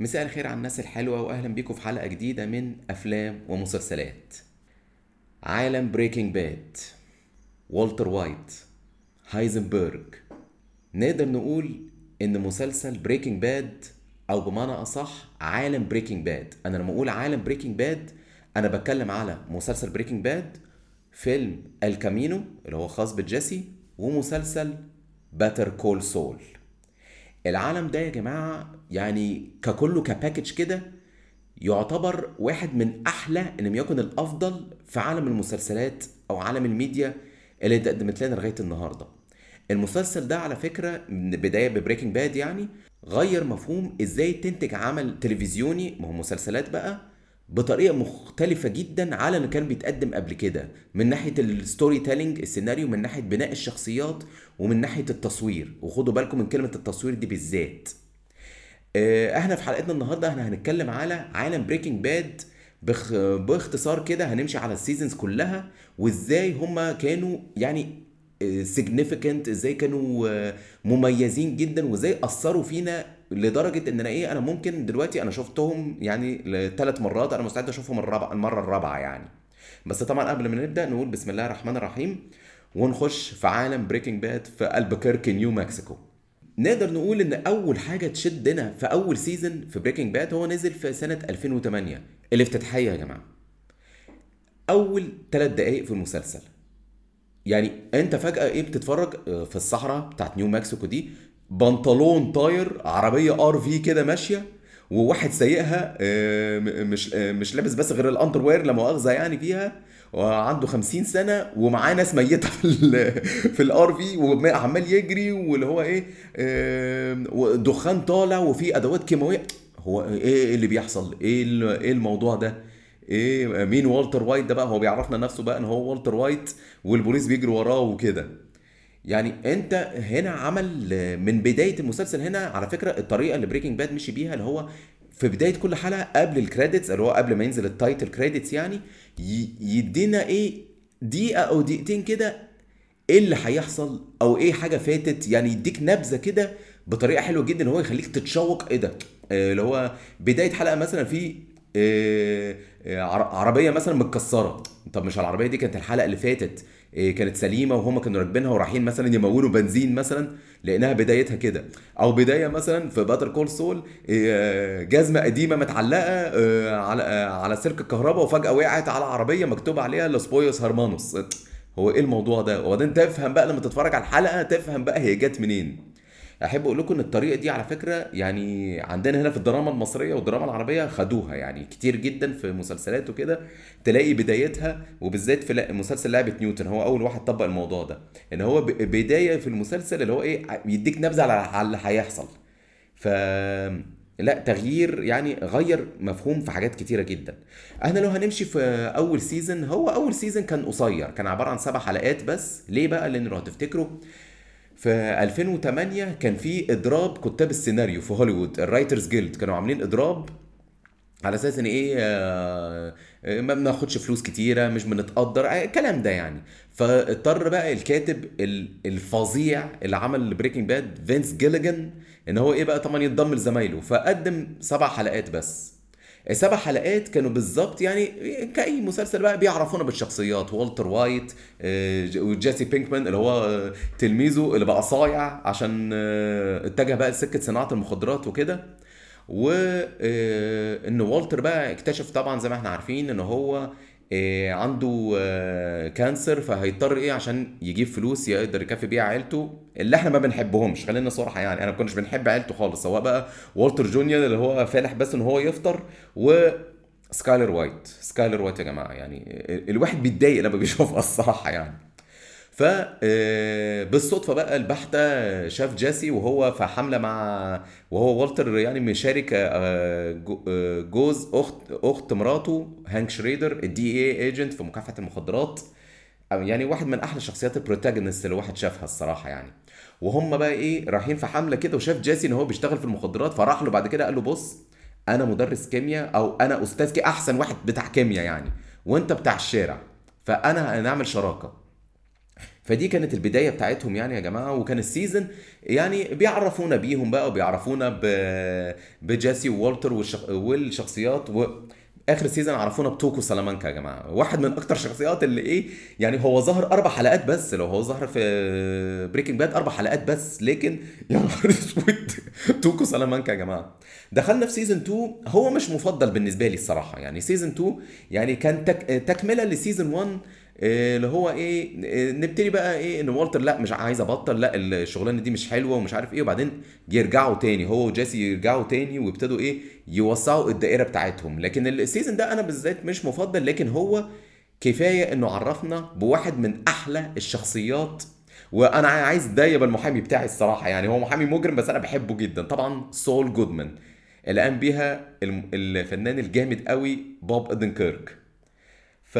مساء الخير على الناس الحلوة وأهلا بيكم في حلقة جديدة من أفلام ومسلسلات. عالم بريكنج باد والتر وايت هايزنبرج. نقدر نقول إن مسلسل بريكنج باد أو بمعنى أصح عالم بريكنج باد أنا لما أقول عالم بريكنج باد أنا بتكلم على مسلسل بريكنج باد فيلم الكامينو اللي هو خاص بجيسي ومسلسل بيتر كول سول العالم ده يا جماعة يعني ككله ك package كده يعتبر واحد من أحلى إن لم يكن الأفضل في عالم المسلسلات أو عالم الميديا اللي اتقدمت لنا لغاية النهارده. المسلسل ده على فكرة من بداية بريكنج باد يعني غير مفهوم إزاي تنتج عمل تلفزيوني ما هو مسلسلات بقى بطريقة مختلفة جدا على اللي كان بيتقدم قبل كده. من ناحية ال storytelling السيناريو من ناحية بناء الشخصيات ومن ناحية التصوير. وخدوا بالكم من كلمة التصوير دي بالذات. آه، إحنا في حلقتنا النهارده إحنا هنتكلم على عالم بريكنج باد بخ... باختصار كده هنمشي على ال seasons كلها وازاي هما كانوا يعني significant إزاي كانوا آه، مميزين جدا وازاي أثروا فينا لدرجة إن أنا إيه أنا ممكن دلوقتي أنا شفتهم يعني لثلاث مرات أنا مستعد أشوفهم الرابع المرة الرابعة يعني. بس طبعا قبل ما نبدأ نقول بسم الله الرحمن الرحيم ونخش في عالم بريكنج باد في ألباكركي نيو مكسيكو نقدر نقول إن أول حاجة تشدنا في أول season في بريكنج باد هو نزل في سنة 2008 الافتتاحيه يا جماعة. أول ثلاث دقائق في المسلسل. يعني أنت فجأة إيه بتتفرج؟ آه، في الصحراء بتاعت نيو مكسيكو دي. بنطلون طاير عربية RV كده ماشية وواحد سايقها آه، مش آه، مش لابس بس غير ال underwear لا مؤاخذة يعني فيها وعنده 50 سنة ومعاه ناس ميتة في ال في ال RV وعمال يجري واللي هو إيه ودخان طالع وفي أدوات كيماوية. هو إيه اللي بيحصل؟ إيه ال- إيه الموضوع ده؟ إيه مين والتر وايت ده بقى؟ هو بيعرفنا نفسه بقى إن هو والتر وايت والبوليس بيجروا وراه وكده. يعني انت هنا عمل من بداية المسلسل هنا على فكرة الطريقة اللي بريكنج باد مشي بيها اللي هو في بداية كل حلقة قبل ال credits اللي هو قبل ما ينزل ال title credits يعني يدينا إيه دقيقة أو دقيقتين كده إيه اللي هيحصل أو إيه حاجة فاتت يعني يديك نبذة كده بطريقة حلوة جدا ان هو يخليك تتشوق إيه ده؟ آه، اللي هو بداية حلقة مثلا في آه، آه، عر- عربية مثلا متكسرة. طب مش العربية دي كانت الحلقة اللي فاتت. آه، كانت سليمة وهم كانوا راكبينها ورايحين مثلا يمونوا بنزين مثلا لانها بدايتها كده. أو بداية مثلا في باتر كول سول جزمة قديمة متعلقة آه، على آه، على سلك الكهرباء وفجأة وقعت على عربية مكتوب عليها لوس هرمانوس هو إيه الموضوع ده؟ وبعدين تفهم بقى لما تتفرج على الحلقة تفهم بقى هي جت منين. أحب أقول لكم إن الطريقة دي على فكرة يعني عندنا هنا في الدراما المصرية والدراما العربية خدوها يعني كتير جدا في مسلسلات وكده تلاقي بدايتها وبالذات في مسلسل لعبة نيوتن هو أول واحد طبق الموضوع ده إن هو بداية في المسلسل اللي هو إيه يديك نبذة على اللي هيحصل. ف لا تغيير يعني غير مفهوم في حاجات كتيرة جدا. إحنا لو هنمشي في أول season هو أول season كان قصير كان عبارة عن سبع حلقات بس ليه بقى؟ لأن لو هتفتكروا في 2008 كان في إضراب كتاب السيناريو في هوليوود. ال Writers Guild كانوا عاملين إضراب على أساس إن إيه آه، آه، ما بناخدش فلوس كتيرة مش بنتقدر آه، الكلام ده يعني. فاضطر بقى الكاتب ال- الفظيع اللي عمل بريكنج باد فينس جيليجان إن هو إيه بقى طبعا يتضم لزمايله. فقدم سبع حلقات بس. السبع حلقات كانوا بالظبط يعني كأي مسلسل بقى بيعرفونا بالشخصيات والتر وايت آه، وجيسي بينكمان اللي هو آه، تلميذه اللي بقى صايع عشان آه، اتجه بقى لسكة صناعة المخدرات وكده. وان والتر بقى اكتشف طبعا زي ما إحنا عارفين إن هو عنده آه، cancer فهيضطر إيه عشان يجيب فلوس يقدر يكفي بيها عيلته اللي إحنا ما بنحبهمش. خلينا صراحة يعني أنا ما كناش بنحب عيلته خالص سواء بقى والتر جونيور اللي هو فالح بس إن هو يفطر و سكايلر وايت. سكايلر وايت يا جماعة يعني الواحد بيتضايق لما بيشوفها الصراحة يعني. ف آه، بقى بالبخت شاف جيسي وهو في حملة مع وهو والتر يعني مشارك آه، آه، جوز أخت أخت مراته هانك شريدر ال DEA agent في مكافحة المخدرات. يعني واحد من أحلى شخصيات ال protagonist اللي الواحد شافها الصراحة يعني. وهم بقى إيه رايحين في حملة كده وشاف جيسي إن هو بيشتغل في المخدرات فراح له بعد كده قال له بص أنا مدرس كيمياء أو أنا أستاذ كي أحسن واحد بتاع كيمياء يعني وأنت بتاع الشارع فأنا هنعمل شراكة. فدي كانت البداية بتاعتهم يعني يا جماعة وكان ال season يعني بيعرفونا بيهم بقى وبيعرفونا. بجيسي وولتر والشخ... والشخصيات و... آخر season عرفونا بتوكو سلامانكا يا جماعة. واحد من أكتر الشخصيات اللي إيه يعني هو ظهر أربع حلقات بس لو هو ظهر في بريكنج باد أربع حلقات بس. لكن يا نهار أسود توكو سلامانكا يا جماعة. دخلنا في season 2 هو مش مفضل بالنسبة لي الصراحة. يعني season 2 يعني كان تك... تكملة ل season 1 إيه اللي هو إيه نبتدي بقى إيه إن والتر لأ مش عايز أبطل لأ الشغلانة دي مش حلوة ومش عارف إيه وبعدين يرجعوا تاني هو وجيسي يرجعوا تاني ويبتدوا إيه يوسعوا الدائرة بتاعتهم. لكن ال season ده أنا بالذات مش مفضل لكن هو كفاية إنه عرفنا بواحد من أحلى الشخصيات. وأنا عايز ده يبقى المحامي بتاعي الصراحة يعني هو محامي مجرم بس أنا بحبه جدا. طبعا سول جودمان اللي قام بيها الفنان الجامد قوي بوب ادنكيرك ف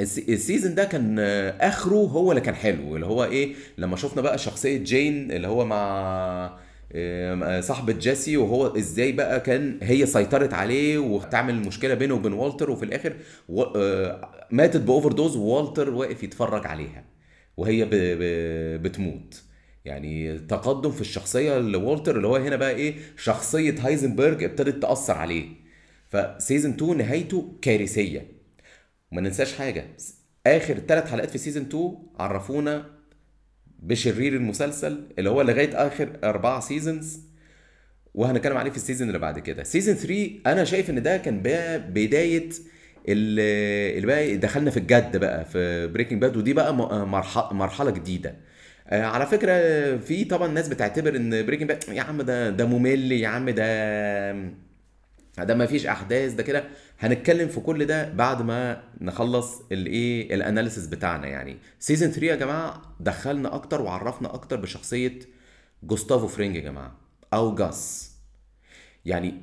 ال season ده كان آه، آخره هو اللي كان حلو اللي هو إيه لما شفنا بقى شخصية جين اللي هو مع آه، صاحبة جيسي وهو إزاي بقى كان هي سيطرت عليه وتعمل مشكلة بينه وبين والتر وفي الآخر و... آه، ماتت ب overdose ووالتر واقف يتفرج عليها وهي ب... ب... بتموت. يعني تقدم في الشخصية لوالتر اللي هو هنا بقى إيه شخصية هايزنبرج ابتدت تأثر عليه. ف season 2 نهايته كارثية. وما ننساش حاجة. آخر ثلاث حلقات في season 2 عرفونا بشرير المسلسل اللي هو لغاية آخر أربعة seasons وهنتكلم عليه في ال season اللي بعد كده. season 3 أنا شايف إن ده كان بقى بداية اللي بقى دخلنا في الجد بقى في بريكنج باد ودي بقى م- مرحلة مرحلة جديدة. آه، على فكرة في طبعا ناس بتعتبر إن بريكنج باد يا عم ده ده ممل يا عم ده ده ما فيش أحداث ده كده هنتكلم في كل ده بعد ما نخلص الايه ال analysis بتاعنا يعني. season 3 يا جماعة دخلنا أكتر وعرفنا أكتر بشخصية جوستافو فرينج يا جماعة أو جاس. يعني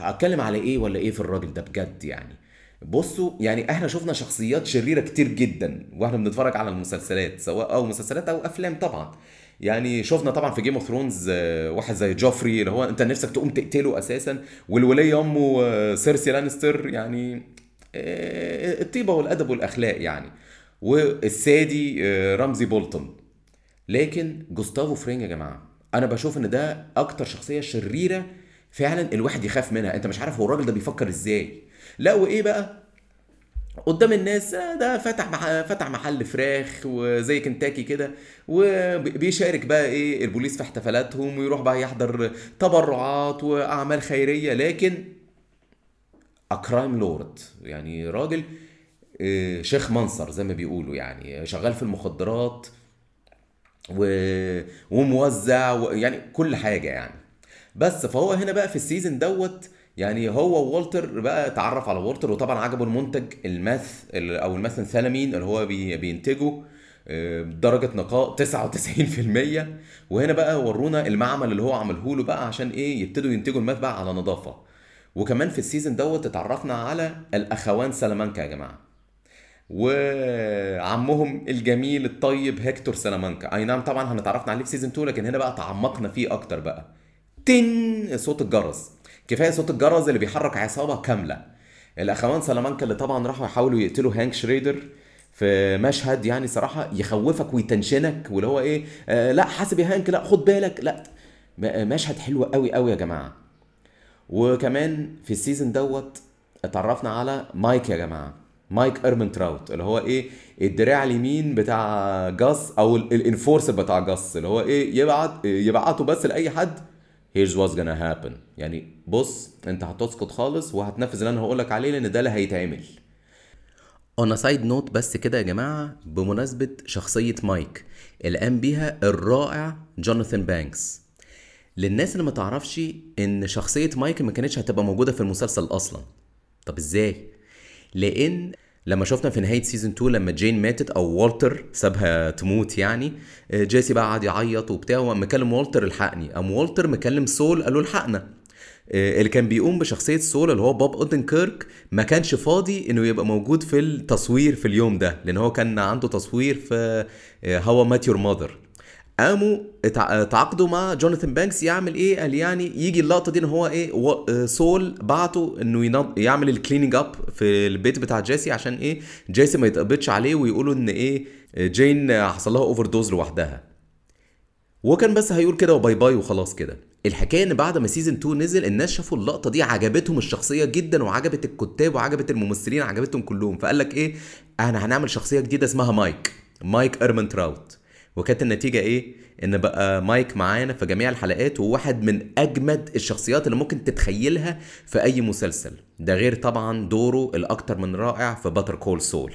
اتكلم على إيه ولا إيه في الراجل ده بجد يعني؟ بصوا يعني إحنا شفنا شخصيات شريرة كتير جدا وإحنا بنتفرج على المسلسلات سواء أو مسلسلات أو أفلام طبعا. يعني شفنا طبعا في جيم اوف ثرونز واحد زي جوفري اللي هو أنت نفسك تقوم تقتله أساسا والوليه امه آه، سيرسي لانستر يعني آه، الطيبة والأدب والأخلاق يعني. والسادي آه، رمزي بولتون لكن جوستافو فرينج يا جماعة أنا بشوف إن ده أكتر شخصية شريرة فعلا الواحد يخاف منها. أنت مش عارف هو الراجل ده بيفكر إزاي. لا وإيه بقى؟ قدام الناس آه، ده فتح مح... فتح محل فراخ وزي كنتاكي كده وبيشارك بقى إيه البوليس في احتفالاتهم ويروح بقى يحضر تبرعات وأعمال خيرية. لكن a crime lord يعني راجل آه، شيخ منصر زي ما بيقولوا يعني شغال في المخدرات و... وموزع و... يعني كل حاجة يعني. بس فهو هنا بقى في ال season دوت يعني هو وولتر بقى اتعرف على وولتر وطبعا عجبه المنتج ال meth ال- أو الماثنثالامين اللي هو بي... بينتجه آه، بدرجة نقاء 99% وهنا بقى ورونا المعمل اللي هو عمله له بقى عشان إيه يبتدوا ينتجوا ال meth بقى على نظافة. وكمان في ال season دوت اتعرفنا على الأخوان سلامانكا يا جماعة. وعمهم الجميل الطيب هيكتور سلامانكا. أي نعم طبعا هنتعرفنا عليه في season 2 لكن هنا بقى تعمقنا فيه أكتر بقى. تن صوت الجرس. كفاية صوت الجرس اللي بيحرك عصابة كاملة. الأخوان سلامانكا اللي طبعا راحوا يحاولوا يقتلوا هانك شريدر في مشهد يعني صراحة يخوفك ويتنشنك واللي هو إيه آه لا حاسب يا هانك لا خد بالك لا. م- مشهد حلو قوي قوي يا جماعة. وكمان في ال season دوت اتعرفنا على مايك يا جماعة مايك ايرمن تراوت اللي هو إيه الدراع اليمين بتاع جاس أو ال- ال enforcer بتاع جاس اللي هو إيه يبعت يبعته بس لأي حد here's what's gonna happen. يعني بص انت هتسكت خالص وهتنفذ اللي أنا هقولك عليه لأن ده اللي هيتعمل. on side note بس كده يا جماعة بمناسبة شخصية مايك اللي قام بيها الرائع جوناثان بانكس. للناس اللي ما تعرفش إن شخصية مايك ما كانتش هتبقى موجودة في المسلسل أصلا. طب إزاي؟ لأن لما شفنا في نهاية season 2 لما جين ماتت أو والتر سابها تموت يعني آه، جيسي بقى قعد يعيط وبتاع وقام مكلم والتر الحقني قام والتر مكلم سول قال له الحقنا. آه، اللي كان بيقوم بشخصية سول اللي هو بوب أودنكيرك ما كانش فاضي إنه يبقى موجود في التصوير في اليوم ده لأن هو كان عنده تصوير في How I Met Your Mother قاموا تعاقدوا مع جوناثان بانكس يعمل إيه؟ قال يعني يجي اللقطة دي ان هو إيه؟ و- آه، سول بعته انه ينض... يعمل ال cleaning up في البيت بتاع جيسي عشان إيه؟ جيسي ما يتقبضش عليه ويقولوا ان إيه؟ جين حصل لها overdose لوحدها وكان بس هيقول كده وباي باي وخلاص كده. الحكاية ان بعد ما season 2 نزل الناس شافوا اللقطة دي عجبتهم الشخصية جدا وعجبت الكتاب وعجبت الممثلين عجبتهم كلهم. فقال لك إيه؟ أنا هنعمل شخصية جديدة اسمها مايك. مايك أرمن تراوت. وكانت النتيجة إيه؟ إن بقى مايك معانا في جميع الحلقات وواحد من أجمد الشخصيات اللي ممكن تتخيلها في أي مسلسل. ده غير طبعا دوره الأكتر من رائع في Better Call Saul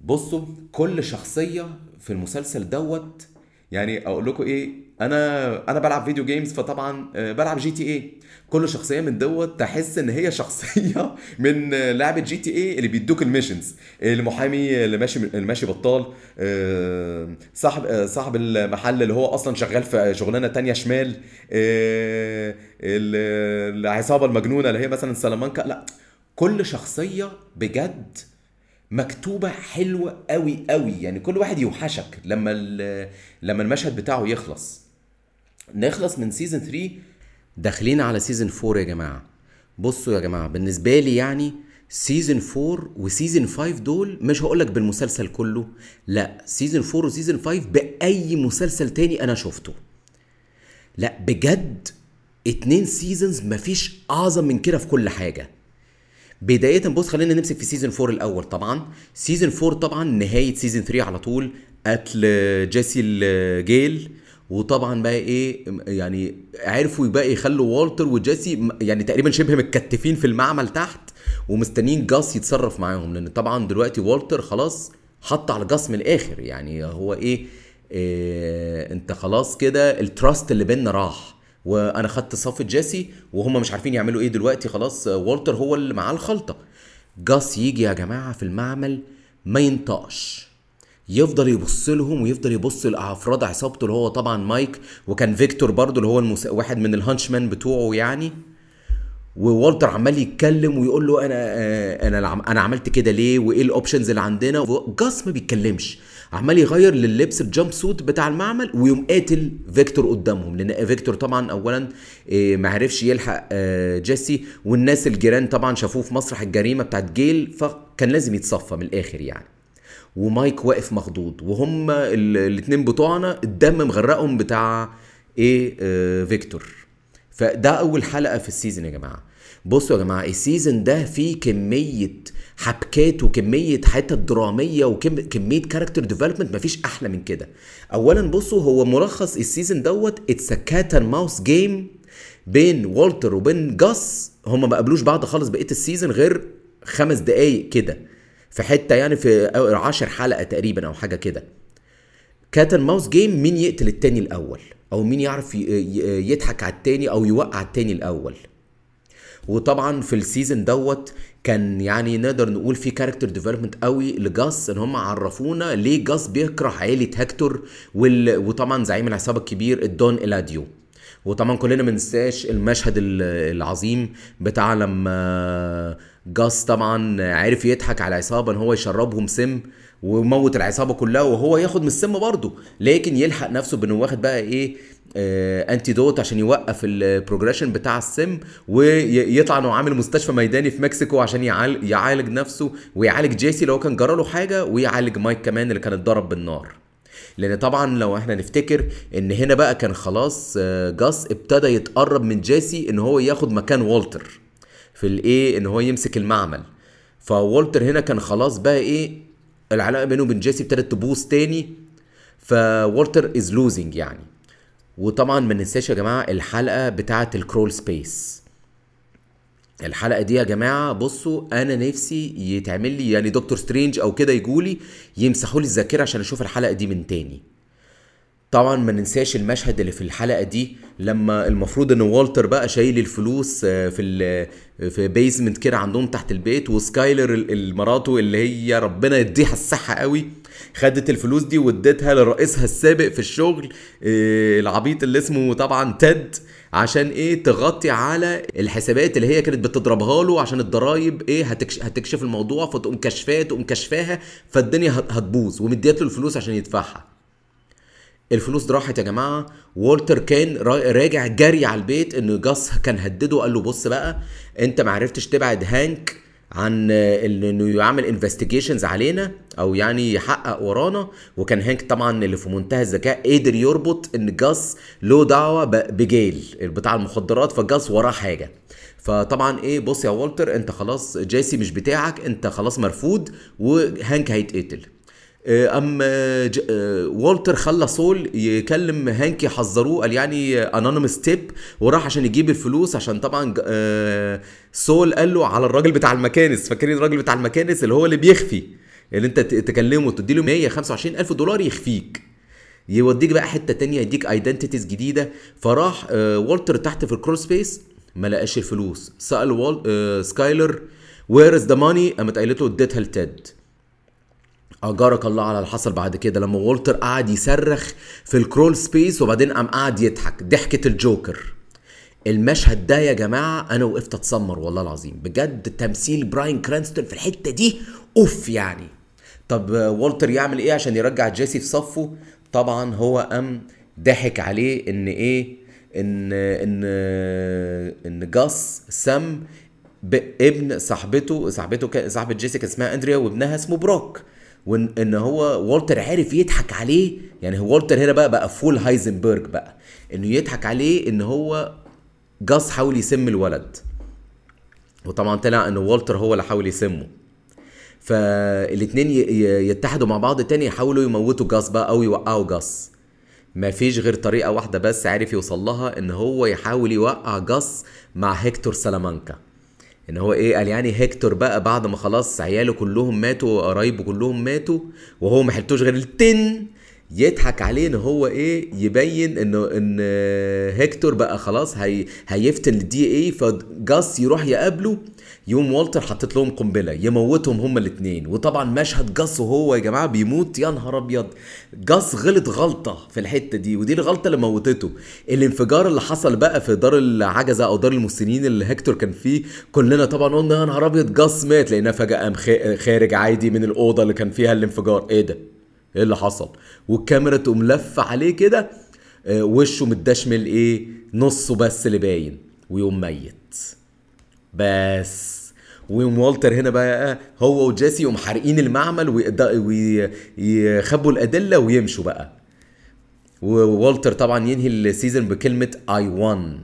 بصوا كل شخصية في المسلسل دوت يعني أقول لكم إيه أنا أنا بلعب video games فطبعا آه، بلعب GTA كل شخصية من دوت تحس إن هي شخصية من لعبة GTA اللي بيدوك ال missions. المحامي اللي ماشي اللي ماشي بطال آه، صاحب آه، صاحب المحل اللي هو أصلا شغال في شغلانة تانية شمال آه، ال- العصابة المجنونة اللي هي مثلا سلامانكا. لا كل شخصية بجد مكتوبة حلوة قوي قوي يعني كل واحد يوحشك لما لما المشهد بتاعه يخلص. نخلص من season 3 داخلين على season 4 يا جماعة. بصوا يا جماعة بالنسبة لي يعني season 4 و season 5 دول مش هقولك بالمسلسل كله لا season 4 و season 5 بأي مسلسل تاني أنا شفته. لا بجد اتنين seasons مفيش أعظم من كده في كل حاجة. بداية بص خلينا نمسك في season 4 الأول. طبعا season 4 طبعا نهاية season 3 على طول. قتل جيسي لجيل وطبعا بقى إيه يعني عرفوا بقى يخلوا والتر وجيسي يعني تقريبا شبه متكتفين في المعمل تحت ومستنيين جاس يتصرف معاهم. لأن طبعا دلوقتي والتر خلاص حط على جاس من الآخر. يعني هو إيه, إيه أنت خلاص كده ال trust اللي بينا راح. وأنا خدت صف جيسي وهم مش عارفين يعملوا إيه دلوقتي. خلاص والتر هو اللي معاه الخلطة. جاس يجي يا جماعة في المعمل ما ينطقش. يفضل يبص لهم ويفضل يبص لأفراد عصابته اللي هو طبعا مايك وكان فيكتور برضو اللي هو المس... واحد من ال henchmen بتوعه يعني. ووالتر عمال يتكلم ويقول له أنا آه، أنا أنا عملت كده ليه؟ وإيه ال options اللي عندنا؟ جاس ما بيتكلمش. عمال يغير لللبس ال jumpsuit بتاع المعمل ويقوم قاتل فيكتور قدامهم. لأن فيكتور طبعا اولا آه، ما عرفش يلحق آه، جيسي. والناس الجيران طبعا شافوه في مسرح الجريمة بتاعت جيل فكان لازم يتصفى من الآخر يعني. ومايك واقف مخضوض وهم الاثنين بتوعنا الدم مغرقهم بتاع إيه آه فيكتور. فده أول حلقة في ال season يا جماعة. بصوا يا جماعة ال season ده فيه كمية حبكات وكمية حتت درامية وكميه character development مفيش أحلى من كده. اولا بصوا هو ملخص ال season دوت it's cat and mouse game بين والتر وبين جاس. هما ما قابلوش بعض خالص بقية ال season غير خمس دقايق كده. في حتة يعني في عشر حلقة تقريبا أو حاجة كده. cat mouse game مين يقتل التاني الأول؟ أو مين يعرف يضحك على التاني أو يوقع التاني الأول؟ وطبعا في ال season دوت كان يعني نقدر نقول في character development قوي لجاس إن هم عرفونا ليه جاس بيكره عيلة هكتور وال... وطبعا زعيم العصابة الكبير الدون إلاديو. وطبعا كلنا ما ننساش المشهد ال- العظيم بتاع لما جاس طبعا عرف يضحك على العصابة إن هو يشربهم سم وموت العصابة كلها وهو ياخد من السم برضه. لكن يلحق نفسه بإنه واخد بقى إيه آه antidote عشان يوقف ال progression بتاع السم ويطلع إنه عامل مستشفى ميداني في مكسيكو عشان يعالج, يعالج نفسه ويعالج جيسي لو كان جرى له حاجة ويعالج مايك كمان اللي كان اتضرب بالنار. لأن طبعا لو إحنا نفتكر إن هنا بقى كان خلاص آه، جاس ابتدى يتقرب من جيسي إن هو ياخد مكان والتر في الإيه إن هو يمسك المعمل. فوالتر هنا كان خلاص بقى إيه العلاقة بينه وبين جيسي ابتدت تبوظ تاني. فوالتر is losing يعني. وطبعا ما ننساش يا جماعة الحلقة بتاعة ال crawl space. الحلقة دي يا جماعة بصوا أنا نفسي يتعمل لي يعني دكتور سترينج أو كده يجولي يمسحوا لي الذاكرة عشان أشوف الحلقة دي من تاني. طبعا ما ننساش المشهد اللي في الحلقة دي لما المفروض إن والتر بقى شايل الفلوس آه، في في basement كده عندهم تحت البيت وسكايلر مراته اللي هي ربنا يديها الصحة قوي خدت الفلوس دي وادتها لرئيسها السابق في الشغل آه، العبيط اللي اسمه طبعا تيد عشان إيه؟ تغطي على الحسابات اللي هي كانت بتضربها له عشان الضرايب إيه؟ هتكش هتكشف الموضوع فتقوم كشفاه تقوم كشفاها فالدنيا هت- هتبوظ ومديت له الفلوس عشان يدفعها. الفلوس راحت يا جماعة. والتر كان را- راجع جري على البيت ان جاس كان هدده قال له بص بقى أنت ما عرفتش تبعد هانك عن إنه يعمل investigations علينا أو يعني يحقق ورانا. وكان هانك طبعا اللي في منتهى الذكاء قدر يربط إن جاس له دعوة بجيل بتاع المخدرات فجاس وراه حاجة. فطبعا إيه بص يا والتر أنت خلاص جيسي مش بتاعك أنت خلاص مرفوض وهانك هيتقتل. أم آه، آه، والتر خلى سول يكلم هانك يحذروه قال يعني anonymous tip وراح عشان يجيب الفلوس عشان طبعا آه، سول قال له على الراجل بتاع المكانس فاكرين الراجل بتاع المكانس اللي هو اللي بيخفي اللي انت تكلمه وتدي له 125 ألف دولار يخفيك يوديك بقى حتة تانية يديك identities جديدة. فراح آه، والتر تحت في ال crawl space ما لقاش الفلوس سأل وال... آه، سكايلر where is the money قامت قالت له اديتها لتيد أجارك الله على اللي حصل بعد كده. لما والتر قعد يصرخ في ال crawl space وبعدين قام قعد يضحك. ضحكة الجوكر. المشهد ده يا جماعة أنا وقفت اتسمر والله العظيم. بجد تمثيل براين كرانستون في الحتة دي أوف يعني. طب والتر يعمل إيه عشان يرجع جيسي في صفه؟ طبعا هو قام ضحك عليه إن إيه؟ إن إن إن جاس سم ابن صاحبته صاحبته صاحبة جيسي كان اسمها أندريا وابنها اسمه بروك. وان إن هو والتر عرف يضحك عليه. يعني هو والتر هنا بقى بقى full هايزنبرج بقى. إنه يضحك عليه إن هو جاس حاول يسم الولد. وطبعا طلع ان والتر هو اللي حاول يسمه. فالاتنين يتحدوا مع بعض تاني يحاولوا يموتوا جاس بقى أو يوقعوا جاس. ما فيش غير طريقة واحدة بس عارف يوصل لها إن هو يحاول يوقع جاس مع هيكتور سلامانكا. إن هو إيه قال يعني هيكتور بقى بعد ما خلاص عياله كلهم ماتوا وقرايبه كلهم ماتوا وهو ما حلتوش غير التن يضحك عليه إن هو إيه يبين إنه إن هيكتور بقى خلاص هي هيفتن ال DEA فجاس يروح يقابله يوم والتر حاطط لهم قنبلة يموتهم هما الاثنين وطبعا مشهد جاس وهو يا جماعة بيموت يا نهار أبيض! جاس غلط غلطة في الحتة دي ودي الغلطة اللي موتته. الانفجار اللي حصل بقى في دار العجزة أو دار المسنين اللي هيكتور كان فيه كلنا طبعا قلنا يا نهار أبيض! جاس مات لقيناه فجأة خارج عادي من الأوضة اللي كان فيها الانفجار. إيه ده؟ إيه اللي حصل؟ والكاميرا تقوم لفة عليه كده آه، وشه متدشمل إيه؟ نصه بس اللي باين ويقوم ميت. بس. ويوم والتر هنا بقى هو وجيسي يقوم حارقين المعمل ويخبوا الأدلة ويمشوا بقى. ووالتر طبعا ينهي ال season بكلمة I won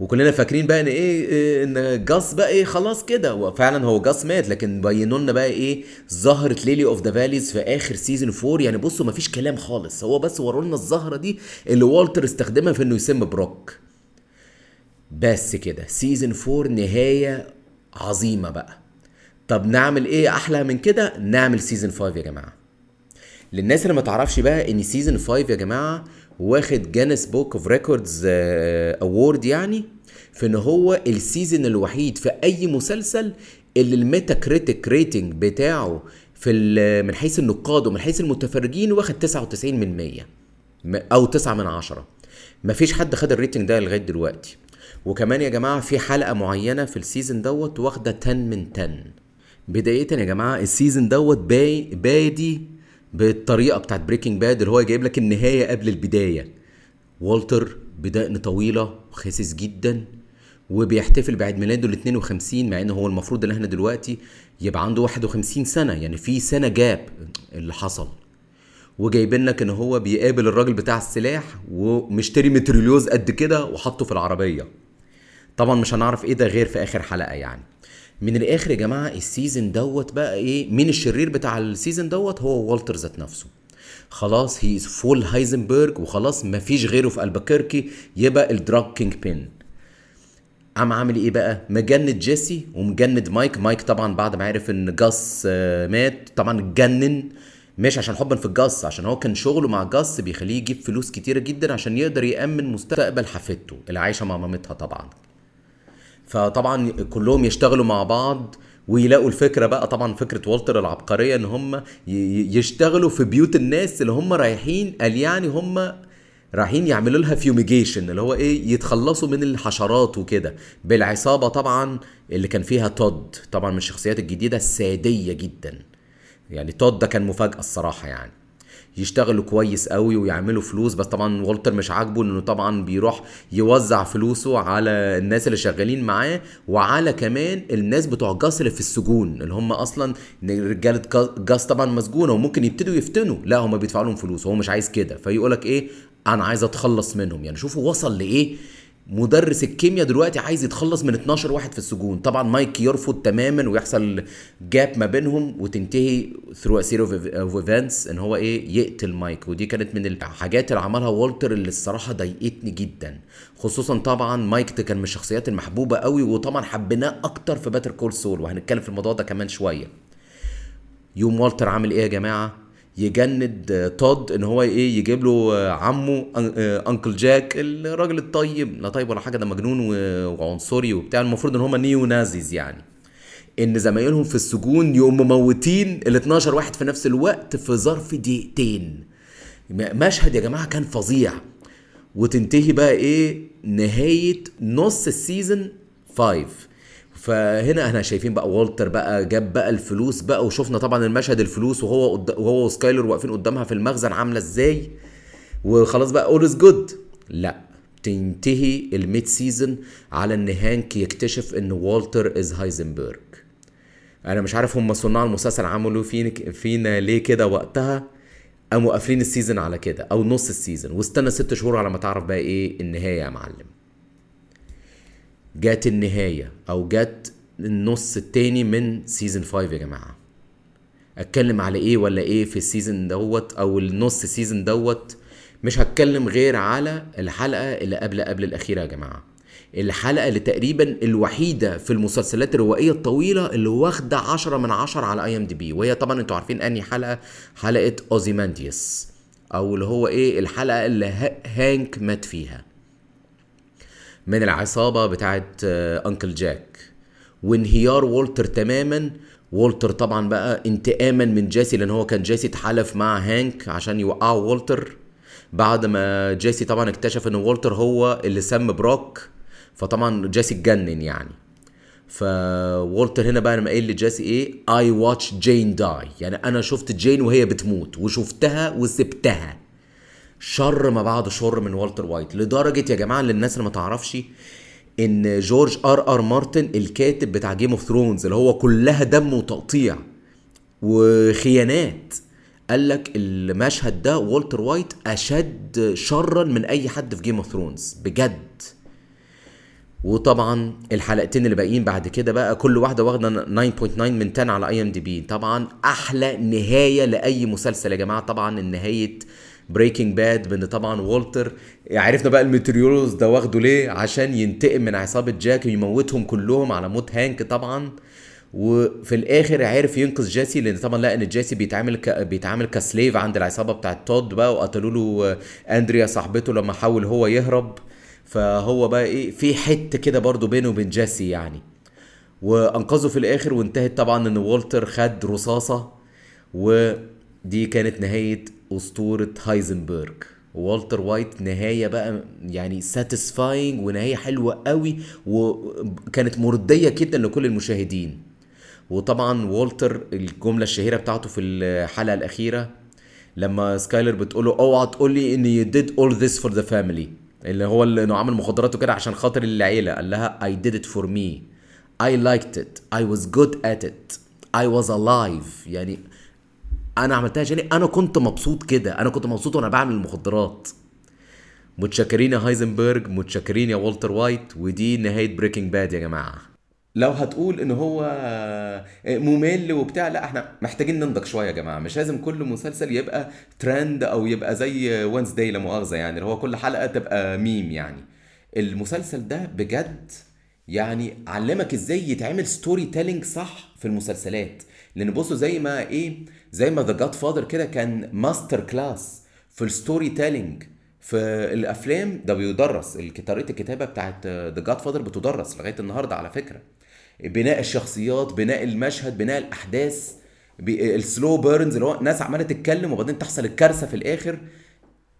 وكلنا فاكرين بقى إن إيه إيه، إن جاس بقى إيه خلاص كده. وفعلا هو جاس مات لكن بينوا لنا بقى إيه زهره lily of the valley في آخر season 4 يعني بصوا مفيش كلام خالص. هو بس وروا لنا الزهره دي اللي والتر استخدمها في إنه يسم بروك. بس كده season 4 نهاية عظيمة بقى. طب نعمل إيه أحلى من كده؟ نعمل season 5 يا جماعة. للناس اللي ما تعرفش بقى إن season 5 يا جماعة واخد Guinness Book of Records award يعني في إن هو ال season الوحيد في أي مسلسل اللي ال Metacritic rating بتاعه في من حيث النقاد ومن حيث المتفرجين واخد 99 من 100 م- أو 9 من 10 مفيش حد خد ال rating ده لغاية دلوقتي. وكمان يا جماعة في حلقة معينة في ال season دوت واخدة 10 من 10 بداية يا جماعة ال season دوت باي بادي بالطريقة بتاعت Breaking Bad اللي هو جايب لك النهاية قبل البداية. والتر بدقن طويلة وخاسس جدا وبيحتفل بعيد ميلاده ال 52 مع ان هو المفروض إن إحنا دلوقتي يبقى عنده 51 سنة يعني في سنة جاب اللي حصل. وجايبين لك إن هو بيقابل الراجل بتاع السلاح ومشتري مترليوز قد كده وحطه في العربية. طبعا مش هنعرف إيه ده غير في آخر حلقة يعني. من الآخر يا جماعة ال season دوت بقى إيه؟ مين الشرير بتاع ال season دوت هو والتر ذات نفسه. خلاص هي full هايزنبرج وخلاص مفيش غيره في ألباكركي يبقى ال drug kingpin قام عامل إيه بقى؟ مجند جيسي ومجند مايك. مايك طبعا بعد ما عرف إن جاس آه، مات طبعا اتجنن. مش عشان حبا في الجاس عشان هو كان شغله مع جاس بيخليه يجيب فلوس كتيرة جدا عشان يقدر يأمن مستقبل حفيدته اللي عايشة مع مامتها طبعا. فطبعا كلهم يشتغلوا مع بعض ويلاقوا الفكرة بقى. طبعا فكرة والتر العبقرية إن هم يشتغلوا في بيوت الناس اللي هم رايحين قال يعني هم رايحين يعملوا لها fumigation اللي هو إيه يتخلصوا من الحشرات وكده. بالعصابة طبعا اللي كان فيها تود طبعا من الشخصيات الجديدة السادية جدا. يعني تود ده كان مفاجأة الصراحة يعني. يشتغلوا كويس قوي ويعملوا فلوس بس طبعا والتر مش عاجبه إنه طبعا بيروح يوزع فلوسه على الناس اللي شغالين معاه وعلى كمان الناس بتوع جاس اللي في السجون اللي هم أصلا رجالة جاس طبعا مسجونة وممكن يبتدوا يفتنوا. لا هم بيدفعوا لهم فلوس وهو مش عايز كده. فيقولك إيه؟ أنا عايز أتخلص منهم. يعني شوفوا وصل لإيه؟ مدرس الكيمياء دلوقتي عايز يتخلص من 12 واحد في السجون. طبعا مايك يرفض تماما ويحصل جاب ما بينهم وتنتهي through series of events إن هو إيه؟ يقتل مايك. ودي كانت من الحاجات اللي عملها والتر اللي الصراحة ضايقتني جدا. خصوصا طبعا مايك كان من الشخصيات المحبوبة قوي وطبعا حبيناه أكتر في Better Call Saul وهنتكلم في الموضوع ده كمان شوية. يوم والتر عامل إيه يا جماعة؟ يجند تود إن هو إيه يجيب له عمه uncle جاك الراجل الطيب لا طيب ولا حاجة ده مجنون وعنصري وبتاع المفروض إن هم neo-Nazis يعني. إن زمايلهم في السجون يقوموا مموتين ال 12 واحد في نفس الوقت في ظرف دقيقتين. مشهد يا جماعة كان فظيع. وتنتهي بقى إيه نهاية نص ال season 5 فهنا إحنا شايفين بقى والتر بقى جاب بقى الفلوس بقى وشفنا طبعا المشهد الفلوس وهو قد... وهو وسكايلر واقفين قدامها في المخزن عاملة إزاي؟ وخلاص بقى all is good لا تنتهي ال mid season على ان هانك يكتشف ان والتر is هايزنبرج. أنا مش عارف هم صناع المسلسل عملوا فينا فينا ليه كده وقتها؟ قاموا قافلين ال season على كده أو نص ال season واستنى ست شهور على ما تعرف بقى إيه النهاية يا معلم. جات النهاية أو جات النص التاني من season 5 يا جماعة. أتكلم على إيه ولا إيه في ال season دوت أو النص season دوت؟ مش هتكلم غير على الحلقة اللي قبل قبل الأخيرة يا جماعة. الحلقة اللي تقريبا الوحيدة في المسلسلات الروائية الطويلة اللي واخدة عشرة من عشرة على IMDb وهي طبعا أنتوا عارفين أنهي حلقة؟ حلقة Ozymandias أو اللي هو إيه الحلقة اللي هانك مات فيها. من العصابة بتاعت uncle جاك وانهيار والتر تماما. والتر طبعا بقى انتقاما من جيسي لأن هو كان جيسي اتحالف مع هانك عشان يوقعوا والتر. بعد ما جيسي طبعا اكتشف إن والتر هو اللي سم بروك فطبعا جيسي اتجنن يعني. فوالتر هنا بقى لما قايل لجيسي إيه؟ I watched Jane die يعني أنا شفت جين وهي بتموت وشفتها وسبتها. شر ما بعد شر من والتر وايت. لدرجة يا جماعة للناس اللي ما تعرفش إن جورج آر آر مارتن الكاتب بتاع Game of Thrones اللي هو كلها دم وتقطيع وخيانات قال لك المشهد ده والتر وايت أشد شرا من أي حد في Game of Thrones بجد. وطبعا الحلقتين اللي باقيين بعد كده بقى كل واحدة واخدة 9.9 من 10 على IMDb طبعا أحلى نهاية لأي مسلسل يا جماعة. طبعا نهاية Breaking Bad بإن طبعا والتر عرفنا بقى الميتريولوز ده واخده ليه؟ عشان ينتقم من عصابة جاك ويموتهم كلهم على موت هانك طبعا. وفي الآخر عرف ينقذ جيسي لأن طبعا لقى إن جيسي بيتعامل ك... بيتعامل ك slave عند العصابة بتاعت تود بقى وقتلوا له أندريا صاحبته لما حاول هو يهرب. فهو بقى إيه في حتة كده برضو بينه وبين جيسي يعني. وأنقذه في الآخر وانتهت طبعا إن والتر خد رصاصة. ودي كانت نهاية أسطورة هايزنبرج. والتر وايت نهاية بقى يعني satisfying ونهاية حلوة قوي وكانت مرضية جدا لكل المشاهدين. وطبعا والتر الجملة الشهيرة بتاعته في الحلقة الأخيرة لما سكايلر بتقول له أوعى تقول لي إن you did all this for the family اللي هو إنه عامل مخدرات وكده عشان خاطر العيلة. قال لها I did it for me. I liked it. I was good at it. I was alive. يعني أنا عملتها عشان أنا كنت مبسوط كده. أنا كنت مبسوط وأنا بعمل المخدرات. متشكرين يا هايزنبرج. متشكرين يا والتر وايت. ودي نهاية Breaking Bad يا جماعة. لو هتقول إن هو ممل وبتاع لا إحنا محتاجين ننضج شوية يا جماعة. مش لازم كل مسلسل يبقى ترند أو يبقى زي Wednesday لا مؤاخذة يعني. اللي هو كل حلقة تبقى ميم يعني. المسلسل ده بجد يعني علمك إزاي يتعمل storytelling صح في المسلسلات. لأن بصوا زي ما إيه زي ما The Godfather كده كان masterclass في ال storytelling في الأفلام ده بيدرس طريقة الكتابة بتاعت The Godfather بتدرس لغاية النهارده على فكرة. بناء الشخصيات بناء المشهد بناء الأحداث ال slow burns اللي هو ناس عمالة تتكلم وبعدين تحصل الكارثة في الآخر.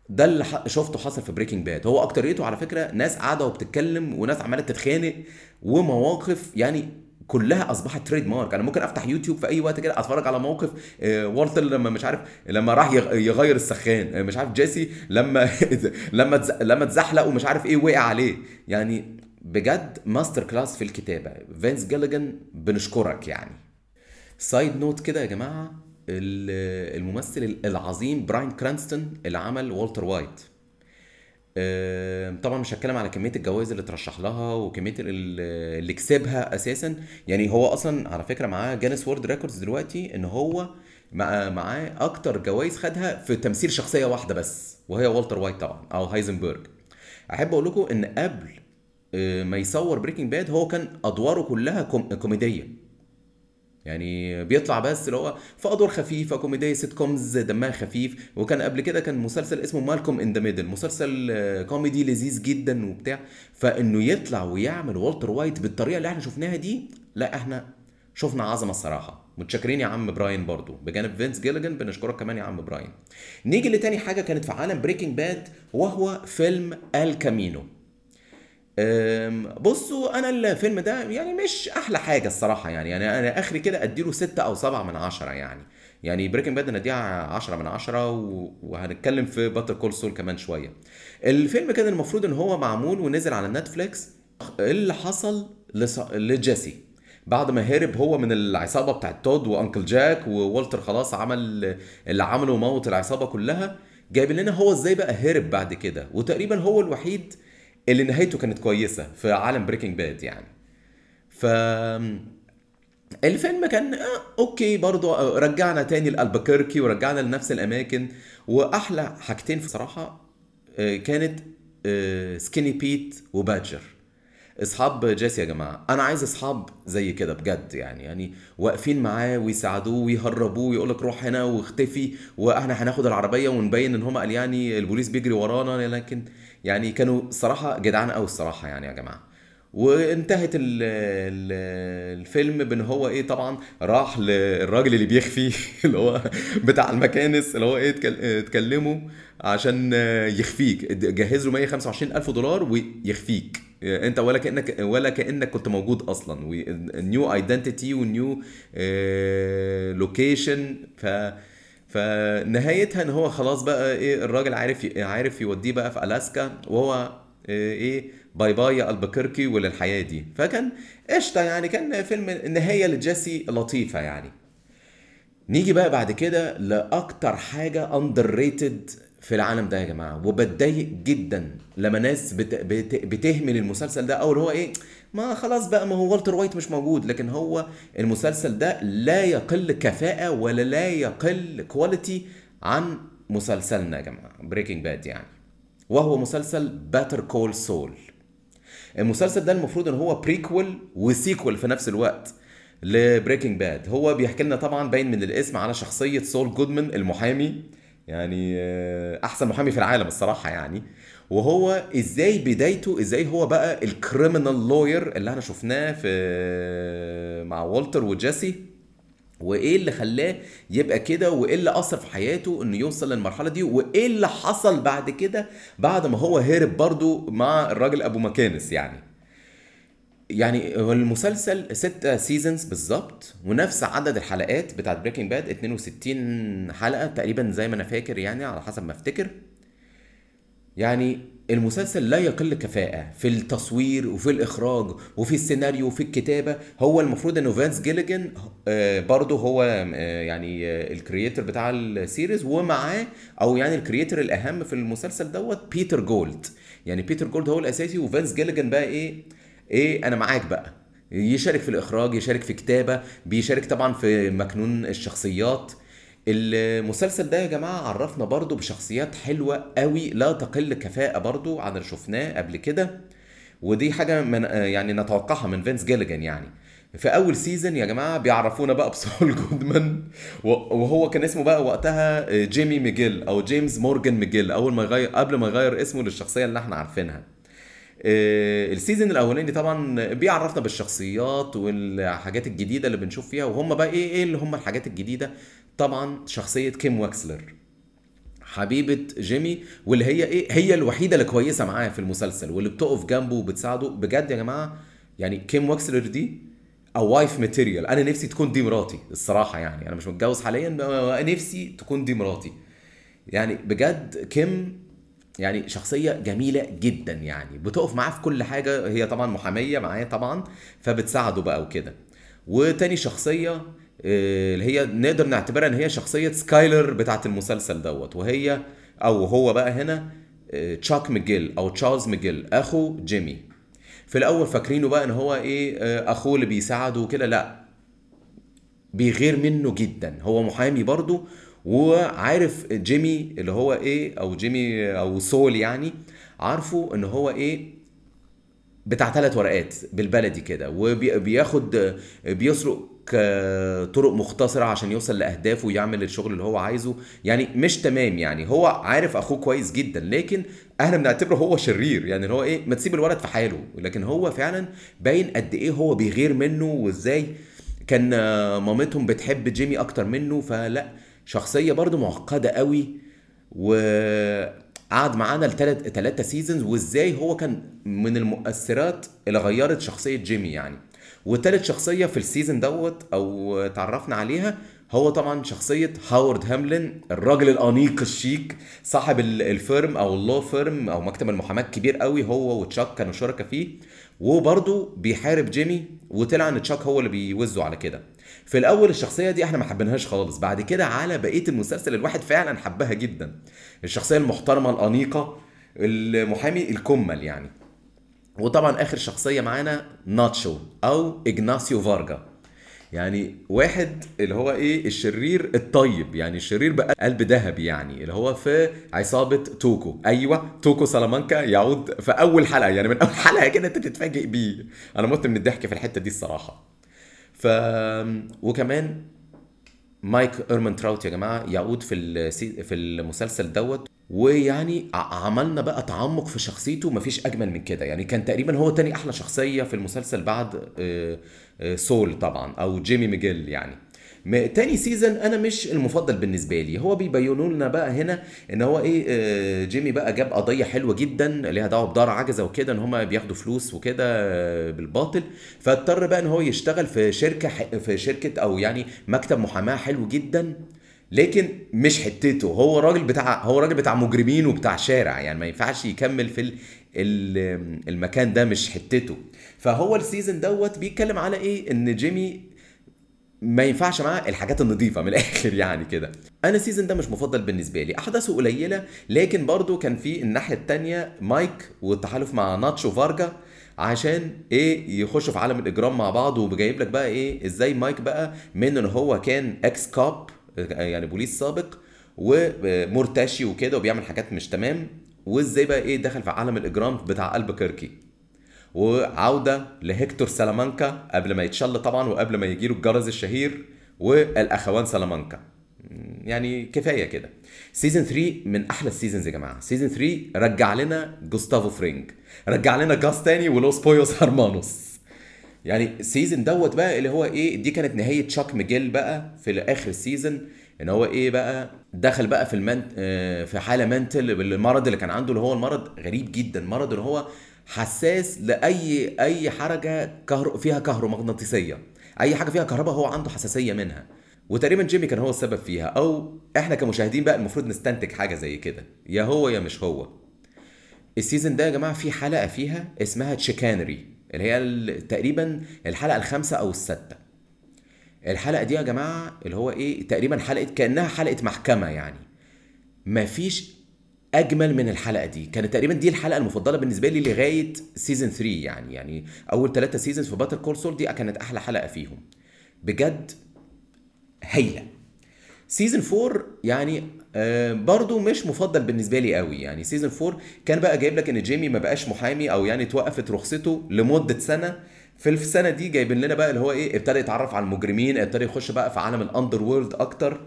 ده اللي شفته حصل في Breaking Bad هو أكتريته على فكرة ناس قاعدة وبتتكلم وناس عمالة تتخانق ومواقف يعني كلها أصبحت trademark أنا ممكن أفتح يوتيوب في أي وقت كده أتفرج على موقف آه، والتر لما مش عارف لما راح يغ- يغير السخان. آه، مش عارف جيسي لما لما لما اتزحلق ومش عارف إيه وقع عليه. يعني بجد masterclass في الكتابة. فينس جيليجان بنشكرك يعني. side note كده يا جماعة ال- الممثل العظيم براين كرانستون اللي عمل والتر وايت طبعا مش هتكلم على كمية الجوائز اللي ترشح لها وكمية ال- اللي كسبها أساسا. يعني هو أصلا على فكرة معاه Guinness World Records دلوقتي إن هو مع- معاه أكتر جوائز خدها في تمثيل شخصية واحدة بس وهي والتر وايت طبعا أو هايزنبرج. أحب أقول لكم إن قبل آه، ما يصور Breaking Bad هو كان أدواره كلها كوم- كوميدية. يعني بيطلع بس اللي هو في ادوار خفيفه كوميدية sitcoms دمها خفيف. وكان قبل كده كان مسلسل اسمه Malcolm in the Middle مسلسل آه، كوميدي لذيذ جدا وبتاع. فإنه يطلع ويعمل والتر وايت بالطريقة اللي إحنا شفناها دي لا إحنا شفنا عظمة الصراحة. متشكرين يا عم براين برضو. بجانب فينس جيليجان بنشكرك كمان يا عم براين. نيجي لتاني حاجة كانت في عالم Breaking Bad وهو فيلم El Camino. بصوا أنا الفيلم ده يعني مش أحلى حاجة الصراحة يعني. يعني أنا آخري كده أديله ستة أو سبعة من عشرة يعني. يعني Breaking Bad نديها عشرة من عشرة و- وهنتكلم في Better Call Saul كمان شوية. الفيلم كان المفروض إن هو معمول ونزل على نتفليكس اللي حصل. لجيسي. بعد ما هرب هو من العصابة بتاعت تود و uncle جاك وولتر خلاص عمل اللي عمله وموت العصابة كلها جايب لنا هو إزاي بقى هرب بعد كده. وتقريبا هو الوحيد اللي نهايته كانت كويسة في عالم Breaking Bad يعني. ف الفيلم كان آه okay برضو آه، رجعنا تاني لألبكركي ورجعنا لنفس الأماكن. وأحلى حاجتين بصراحة آه، كانت سكيني بيت وبادجر إصحاب جيسي يا جماعة أنا عايز إصحاب زي كده بجد يعني يعني واقفين معاه ويساعدوه ويهربوه ويقول لك روح هنا واختفي وإحنا هناخد العربية ونبين إن هم قال يعني البوليس بيجري ورانا لكن يعني كانوا صراحة جدعان قوي الصراحة يعني يا جماعة. وانتهت ال ال الفيلم بإن هو إيه طبعا راح للراجل اللي بيخفي اللي هو بتاع المكانس اللي هو إيه تكلمه عشان يخفيك جهز له 125 ألف دولار ويخفيك. انت ولا كأنك ولا كأنك كنت موجود أصلا. new identity و new location ف فنهايتها إن هو خلاص بقى إيه الراجل عارف عارف يوديه بقى في ألاسكا وهو إيه bye bye يا ألبكركي وللحياة دي. فكان قشطة يعني كان فيلم نهاية لجيسي لطيفة يعني. نيجي بقى بعد كده لأكتر حاجة underrated في العالم ده يا جماعة وبتضايق جدا لما ناس بت... بت... بتهمل المسلسل ده أو اللي هو إيه ما خلاص بقى ما هو والتر وايت مش موجود لكن هو المسلسل ده لا يقل كفاءة ولا لا يقل quality عن مسلسلنا يا جماعة Breaking Bad يعني. وهو مسلسل Better Call Saul المسلسل ده المفروض إن هو prequel و sequel في نفس الوقت ل Breaking Bad هو بيحكي لنا طبعا باين من الاسم على شخصية سول جودمان المحامي. يعني آه، أحسن محامي في العالم الصراحة يعني. وهو إزاي بدايته إزاي هو بقى ال criminal lawyer اللي إحنا شفناه في مع والتر وجيسي؟ وإيه اللي خلاه يبقى كده؟ وإيه اللي أثر في حياته إنه يوصل للمرحلة دي؟ وإيه اللي حصل بعد كده بعد ما هو هرب برضو مع الراجل أبو مكانس يعني؟ يعني هو المسلسل ستة seasons بالظبط ونفس عدد الحلقات بتاعت Breaking Bad 62 حلقة تقريبا زي ما أنا فاكر يعني على حسب ما أفتكر. يعني المسلسل لا يقل كفاءة في التصوير وفي الإخراج وفي السيناريو وفي الكتابة. هو المفروض إنه فينس جيليجان آه، برضه هو آه، يعني آه، ال creator بتاع ال series ومعاه أو يعني ال creator الأهم في المسلسل دوت بيتر جولد. يعني بيتر جولد هو الأساسي وفانس جيليجن بقى إيه إيه أنا معاك بقى. يشارك في الإخراج يشارك في كتابة بيشارك طبعا في مكنون الشخصيات. المسلسل ده يا جماعة عرفنا برضو بشخصيات حلوة قوي لا تقل كفاءة برضو عن اللي شفناه قبل كده. ودي حاجة من يعني نتوقعها من فينس جيليجان يعني. في أول season يا جماعة بيعرفونا بقى بسول جودمان وهو كان اسمه بقى وقتها جيمي ميجيل أو جيمس مورجان ماكجيل أول ما يغير قبل ما يغير اسمه للشخصية اللي إحنا عارفينها. ال season الأولاني طبعا بيعرفنا بالشخصيات والحاجات الجديدة اللي بنشوف فيها وهم بقى إيه إيه اللي هم الحاجات الجديدة؟ طبعا شخصية كيم واكسلر حبيبة جيمي واللي هي إيه هي الوحيدة اللي كويسة معاه في المسلسل واللي بتقف جنبه وبتساعده. بجد يا جماعة يعني كيم واكسلر دي a wife material أنا نفسي تكون دي مراتي الصراحة يعني. أنا مش متجوز حاليا نفسي تكون دي مراتي. يعني بجد كيم يعني شخصية جميلة جدا يعني. بتقف معاه في كل حاجة هي طبعا محامية معاه طبعا فبتساعده بقى وكده. وتاني شخصية آه، اللي هي نقدر نعتبرها إن هي شخصية سكايلر بتاعت المسلسل دوت. وهي أو هو بقى هنا آه، تشاك ميجيل أو تشارلز ميجيل أخو جيمي. في الأول فاكرينه بقى إن هو إيه آه، أخوه اللي بيساعده وكده. لا بيغير منه جدا. هو محامي برضه وعارف جيمي اللي هو إيه أو جيمي أو سول يعني عارفه إن هو إيه بتاع ثلاث ورقات بالبلدي كده وبياخد بيسرق طرق مختصرة عشان يوصل لأهدافه ويعمل الشغل اللي هو عايزه. يعني مش تمام يعني هو عارف أخوه كويس جدا لكن إحنا بنعتبره هو شرير يعني اللي هو إيه ما تسيب الولد في حاله. لكن هو فعلا باين قد إيه هو بيغير منه وإزاي كان مامتهم بتحب جيمي أكتر منه فلا شخصية برضو معقدة قوي وقعد معانا لثلاث ثلاثة seasons وازاي هو كان من المؤثرات اللي غيرت شخصية جيمي يعني. وتالت شخصية في ال season دوت أو تعرفنا عليها هو طبعا شخصية هاورد هاملين الراجل الأنيق الشيك صاحب ال firm أو ال law firm أو مكتب المحاماة كبير قوي هو وتشاك كانوا شركاء فيه. وبرضه بيحارب جيمي وطلع إن تشاك هو اللي بيوزه على كده. في الأول الشخصية دي إحنا ما حبيناهاش خالص بعد كده على بقية المسلسل الواحد فعلا حبها جدا. الشخصية المحترمة الأنيقة المحامي الكمل يعني. وطبعا آخر شخصية معانا ناتشو أو إجناسيو فارجا. يعني واحد اللي هو إيه الشرير الطيب يعني الشرير بقى قلب ذهبي يعني اللي هو في عصابة توكو. أيوه توكو سلامانكا يعود في أول حلقة يعني من أول حلقة كده أنت تتفاجئ بيه. أنا مت من الضحك في الحتة دي الصراحة. ف وكمان مايك إيرمان تراوت يا جماعة يعود في في المسلسل دوت ويعني عملنا بقى تعمق في شخصيته مفيش أجمل من كده. يعني كان تقريبا هو تاني أحلى شخصية في المسلسل بعد آه، آه، سول طبعا أو جيمي ميجيل يعني. تاني season أنا مش المفضل بالنسبة لي. هو بيبينوا لنا بقى هنا إن هو إيه آه، جيمي بقى جاب قضية حلوة جدا ليها دعوة بدار عجزة وكده إن هم بياخدوا فلوس وكده بالباطل. فاضطر بقى إن هو يشتغل في شركة في شركة أو يعني مكتب محاماة حلو جدا. لكن مش حتته. هو راجل بتاع هو راجل بتاع مجرمين وبتاع شارع. يعني ما ينفعش يكمل في المكان ده مش حتته. فهو ال season دوت بيتكلم على إيه؟ إن جيمي ما ينفعش معاه الحاجات النظيفة من الآخر يعني كده. أنا ال season ده مش مفضل بالنسبة لي. أحداثه قليلة لكن برضو كان في الناحية التانية مايك والتحالف مع ناتشو فارجا عشان إيه يخشوا في عالم الإجرام مع بعض وجايب لك بقى إيه إزاي مايك بقى من إن هو كان ex cop يعني بوليس سابق ومرتشي وكده وبيعمل حاجات مش تمام وإزاي بقى إيه دخل في عالم الإجرام بتاع قلب وعودة لهكتور سلامانكا قبل ما يتشل طبعا وقبل ما يجيله الجرس الشهير والأخوان سلامانكا. يعني كفاية كده. season 3 من أحلى ال seasons يا جماعة. season 3 رجع لنا جوستافو فرينج. رجع لنا جاس تاني ولوس بويوس هرمانوس. يعني ال season دوت بقى اللي هو إيه دي كانت نهاية تشاك ميجيل بقى في آخر ال season إن هو إيه بقى دخل بقى في ال ment آه، في حالة mental بالمرض اللي كان عنده اللي هو المرض غريب جدا. مرض اللي هو حساس لأي أي حركة كهر... فيها كهرومغناطيسية. أي حاجة فيها كهرباء هو عنده حساسية منها. وتقريبا جيمي كان هو السبب فيها. أو إحنا كمشاهدين بقى المفروض نستنتج حاجة زي كده. يا هو يا مش هو. ال season ده يا جماعة في حلقة فيها اسمها Chicanery اللي هي تقريبا الحلقة الخامسة أو السادسه الحلقة دي يا جماعة اللي هو إيه تقريبا حلقة كأنها حلقة محكمة يعني. مفيش أجمل من الحلقة دي. كانت تقريبا دي الحلقة المفضلة بالنسبة لي لغاية season 3 يعني. يعني أول ثلاثة seasons في Better Call Saul دي كانت أحلى حلقة فيهم. بجد هايلة. season 4 يعني آه برضو مش مفضل بالنسبة لي قوي يعني. season 4 كان بقى جايب لك إن جيمي ما بقاش محامي أو يعني توقفت رخصته لمدة سنة. في السنة دي جايبين لنا بقى اللي هو إيه ابتدى يتعرف على المجرمين ابتدى يخش بقى في عالم ال underworld أكتر.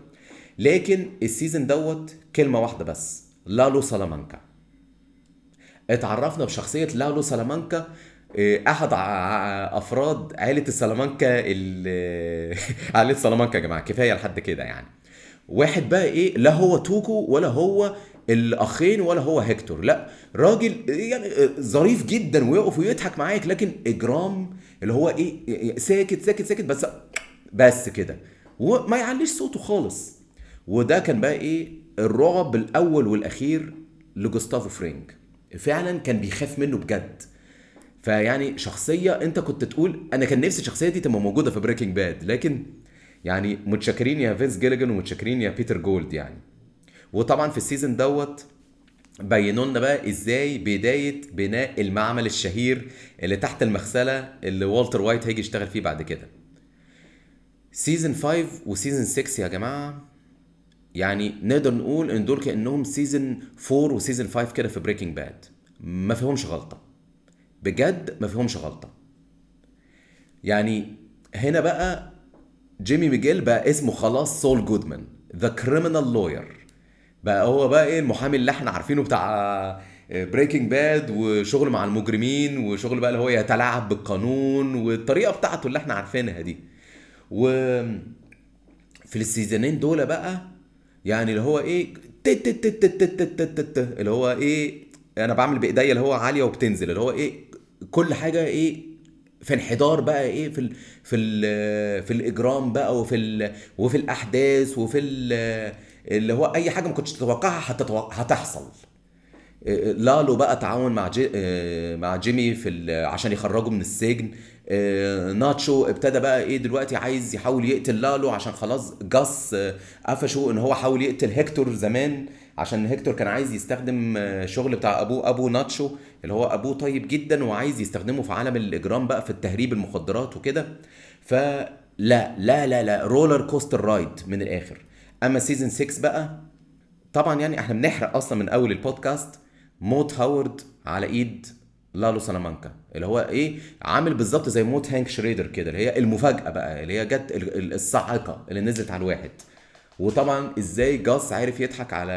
لكن ال season دوت كلمة واحدة بس. لالو سلامانكا. اتعرفنا بشخصية لالو سلامانكا آه، أحد أفراد عائلة السلامانكا عائلة سلامانكا يا جماعة كفاية لحد كده يعني. واحد بقى إيه لا هو توكو ولا هو الأخين ولا هو هيكتور لا راجل يعني ظريف جدا ويقف ويضحك معاك لكن إجرام اللي هو إيه ساكت ساكت ساكت بس بس كده. وما يعليش صوته خالص. وده كان بقى إيه الرعب الأول والأخير لجوستافو فرينج فعلا كان بيخاف منه بجد. فيعني شخصية أنت كنت تقول أنا كان نفسي الشخصية دي تبقى موجودة في بريكنج باد لكن يعني متشكرين يا فينس جيليجن ومتشكرين يا بيتر جولد يعني. وطبعا في ال season دوت بينوا لنا بقى إزاي بداية بناء المعمل الشهير اللي تحت المغسلة اللي والتر وايت هيجي يشتغل فيه بعد كده. season 5 و season 6 يا جماعة يعني نقدر نقول إن دول كأنهم season 4 و season 5 كده في Breaking Bad ما فيهمش غلطة. بجد ما فيهمش غلطة. يعني هنا بقى جيمي ميجيل بقى اسمه خلاص سول جودمان the criminal lawyer بقى هو بقى إيه المحامي اللي إحنا عارفينه بتاع Breaking Bad وشغل مع المجرمين وشغل بقى اللي هو يتلاعب بالقانون والطريقة بتاعته اللي إحنا عارفينها دي. و في السيزونين دول بقى يعني اللي هو إيه تت تت تت تت تت تت تت اللي هو إيه أنا بعمل بإيديا اللي هو عالية وبتنزل اللي هو إيه كل حاجة إيه في انحدار بقى إيه في ال في ال في الإجرام بقى وفي وفي الأحداث وفي ال اللي هو أي حاجة ما كنتش تتوقعها هتحصل. لالو بقى تعاون مع جي مع جيمي في عشان يخرجه من السجن. ناتشو ابتدى بقى إيه دلوقتي عايز يحاول يقتل لالو عشان خلاص جاس قفشه ان هو حاول يقتل هيكتور زمان عشان هيكتور كان عايز يستخدم شغل بتاع ابوه ابو ناتشو اللي هو ابوه طيب جدا وعايز يستخدمه في عالم الاجرام بقى في التهريب المخدرات وكده. فلا لا لا لا roller coaster ride من الآخر. اما season 6 بقى طبعا يعني إحنا بنحرق أصلا من اول البودكاست. موت هاورد على ايد لالو سلامانكا اللي هو إيه؟ عامل بالظبط زي موت هانك شريدر كده اللي هي المفاجأة بقى اللي هي جت الصاعقة اللي نزلت على الواحد. وطبعا إزاي جاس عارف يضحك على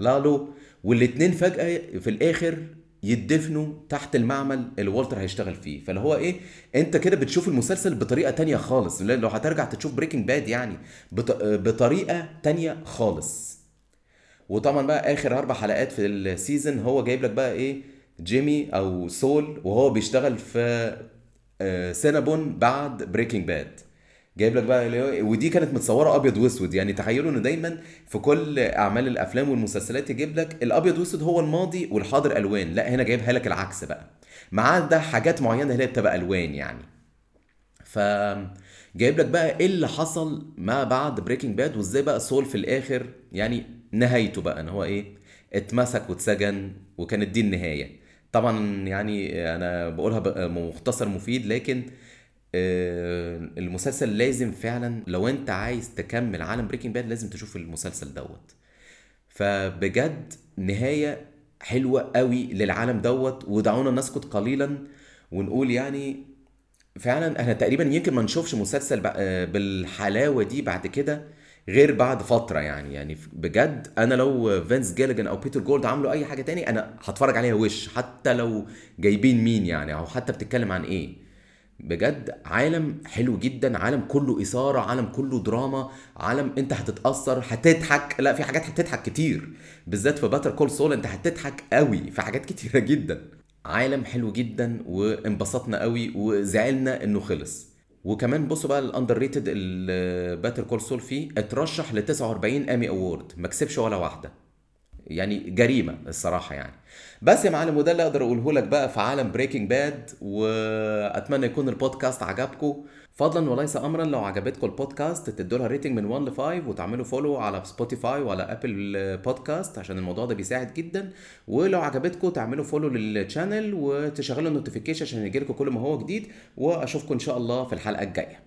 لالو والاتنين فجأة في الآخر يدفنوا تحت المعمل اللي والتر هيشتغل فيه. فاللي هو إيه؟ أنت كده بتشوف المسلسل بطريقة تانية خالص. لو هترجع تشوف Breaking Bad يعني بطريقة تانية خالص. وطبعا بقى آخر أربع حلقات في ال season هو جايب لك بقى إيه؟ جيمي أو سول وهو بيشتغل في Cinnabon بعد Breaking Bad جايب لك بقى ودي كانت متصورة أبيض وأسود. يعني تخيلوا إن دايما في كل أعمال الأفلام والمسلسلات يجيب لك الأبيض وأسود هو الماضي والحاضر ألوان. لا هنا جايبها لك العكس بقى. مع ده حاجات معينة هي بتبقى ألوان يعني. ف جايب لك بقى إيه اللي حصل ما بعد Breaking Bad وإزاي بقى سول في الآخر يعني نهايته بقى إن هو إيه اتمسك واتسجن وكانت دي النهاية. طبعا يعني أنا بقولها مختصر مفيد لكن المسلسل لازم فعلا لو أنت عايز تكمل عالم Breaking Bad لازم تشوف المسلسل دوت. فبجد نهاية حلوة قوي للعالم دوت ودعونا نسكت قليلا ونقول يعني فعلا إحنا تقريبا يمكن ما نشوفش مسلسل بالحلاوة دي بعد كده. غير بعد فترة يعني يعني بجد أنا لو فينس جيليجن أو بيتر جولد عملوا أي حاجة تاني أنا هتفرج عليها وش؟ حتى لو جايبين مين يعني؟ أو حتى بتتكلم عن إيه؟ بجد عالم حلو جدا عالم كله إثارة عالم كله دراما عالم أنت هتتأثر هتضحك. لا في حاجات هتضحك كتير بالذات في Better Call Saul أنت هتضحك قوي في حاجات كتيرة جدا. عالم حلو جدا وانبسطنا قوي وزعلنا إنه خلص. وكمان بصوا بقى ال underrated ال Better Call Saul فيه اترشح ل 49 Emmy award ما كسبش ولا واحدة. يعني جريمة الصراحة يعني. بس يا معلم وده اللي أقدر أقوله لك بقى في عالم Breaking Bad وأتمنى يكون البودكاست عجبكم. فضلا وليس امرا لو عجبتكم البودكاست تدوا لها rating من 1 ل 5 وتعملوا follow على Spotify وعلى Apple Podcast عشان الموضوع ده بيساعد جدا. ولو عجبتكم تعملوا follow لل channel وتشغلوا ال notification عشان يجيلكم كل ما هو جديد. وأشوفكم إن شاء الله في الحلقة الجاية.